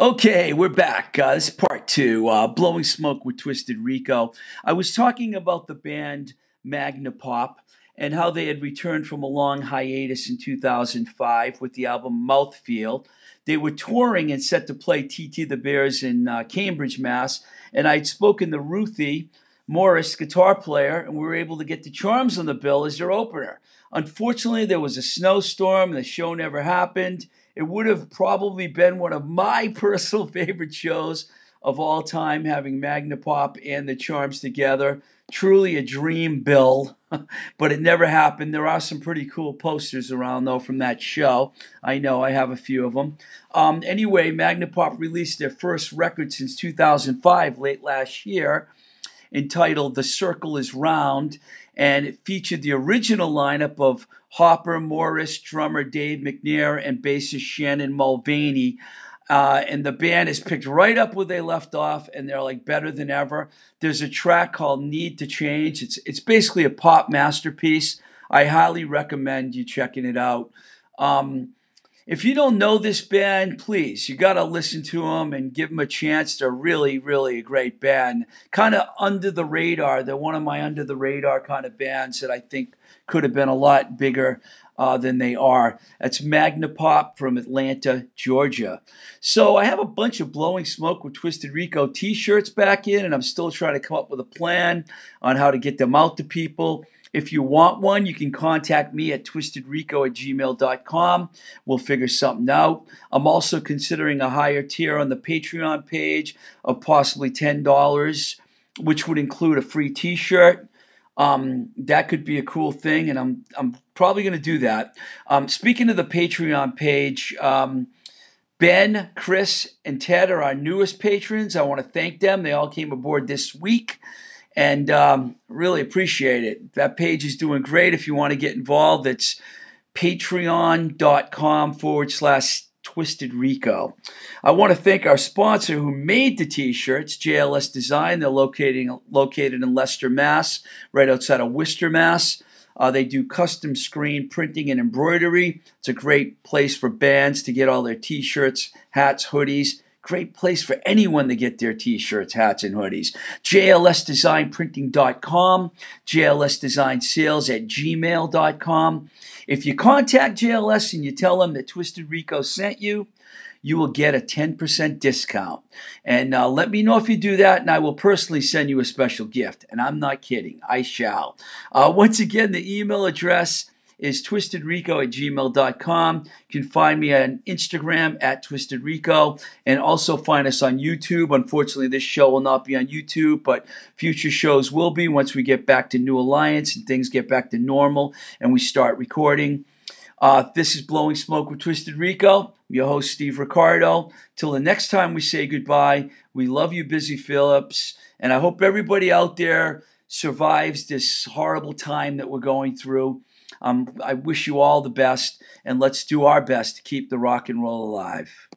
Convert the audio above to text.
Okay, we're back. Uh, this is part two, uh, Blowing Smoke with Twisted Rico. I was talking about the band Magnapop and how they had returned from a long hiatus in 2005 with the album Mouthfeel. They were touring and set to play TT the Bears in uh, Cambridge, Mass. And I'd spoken to Ruthie Morris, guitar player, and we were able to get the Charms on the bill as their opener. Unfortunately, there was a snowstorm, and the show never happened. It would have probably been one of my personal favorite shows of all time, having Magnapop and the Charms together. Truly a dream bill, but it never happened. There are some pretty cool posters around, though, from that show. I know I have a few of them. Um, anyway, Magnapop released their first record since 2005, late last year, entitled The Circle is Round, and it featured the original lineup of Hopper, Morris, drummer Dave McNair, and bassist Shannon Mulvaney. Uh, and the band is picked right up where they left off, and they're like better than ever. There's a track called "Need to Change." It's it's basically a pop masterpiece. I highly recommend you checking it out. Um, if you don't know this band, please, you got to listen to them and give them a chance. They're really, really a great band. Kind of under the radar. They're one of my under the radar kind of bands that I think could have been a lot bigger uh, than they are. That's Magnapop from Atlanta, Georgia. So I have a bunch of Blowing Smoke with Twisted Rico t shirts back in, and I'm still trying to come up with a plan on how to get them out to people. If you want one, you can contact me at twistedrico at gmail.com. We'll figure something out. I'm also considering a higher tier on the Patreon page of possibly $10, which would include a free t shirt. Um, that could be a cool thing, and I'm, I'm probably going to do that. Um, speaking of the Patreon page, um, Ben, Chris, and Ted are our newest patrons. I want to thank them. They all came aboard this week and um, really appreciate it. That page is doing great. If you want to get involved, it's patreon.com forward slash Twisted Rico. I want to thank our sponsor who made the t-shirts, JLS Design. They're located, located in Leicester, Mass, right outside of Worcester, Mass. Uh, they do custom screen printing and embroidery. It's a great place for bands to get all their t-shirts, hats, hoodies, Great place for anyone to get their t shirts, hats, and hoodies. JLSDesignPrinting.com, JLSDesignSales at gmail.com. If you contact JLS and you tell them that Twisted Rico sent you, you will get a 10% discount. And uh, let me know if you do that, and I will personally send you a special gift. And I'm not kidding, I shall. Uh, once again, the email address is twistedrico at gmail.com. You can find me on Instagram at twistedrico and also find us on YouTube. Unfortunately, this show will not be on YouTube, but future shows will be once we get back to New Alliance and things get back to normal and we start recording. Uh, this is Blowing Smoke with Twisted Rico. I'm your host, Steve Ricardo. Till the next time we say goodbye, we love you, Busy Phillips, and I hope everybody out there survives this horrible time that we're going through. Um, I wish you all the best, and let's do our best to keep the rock and roll alive.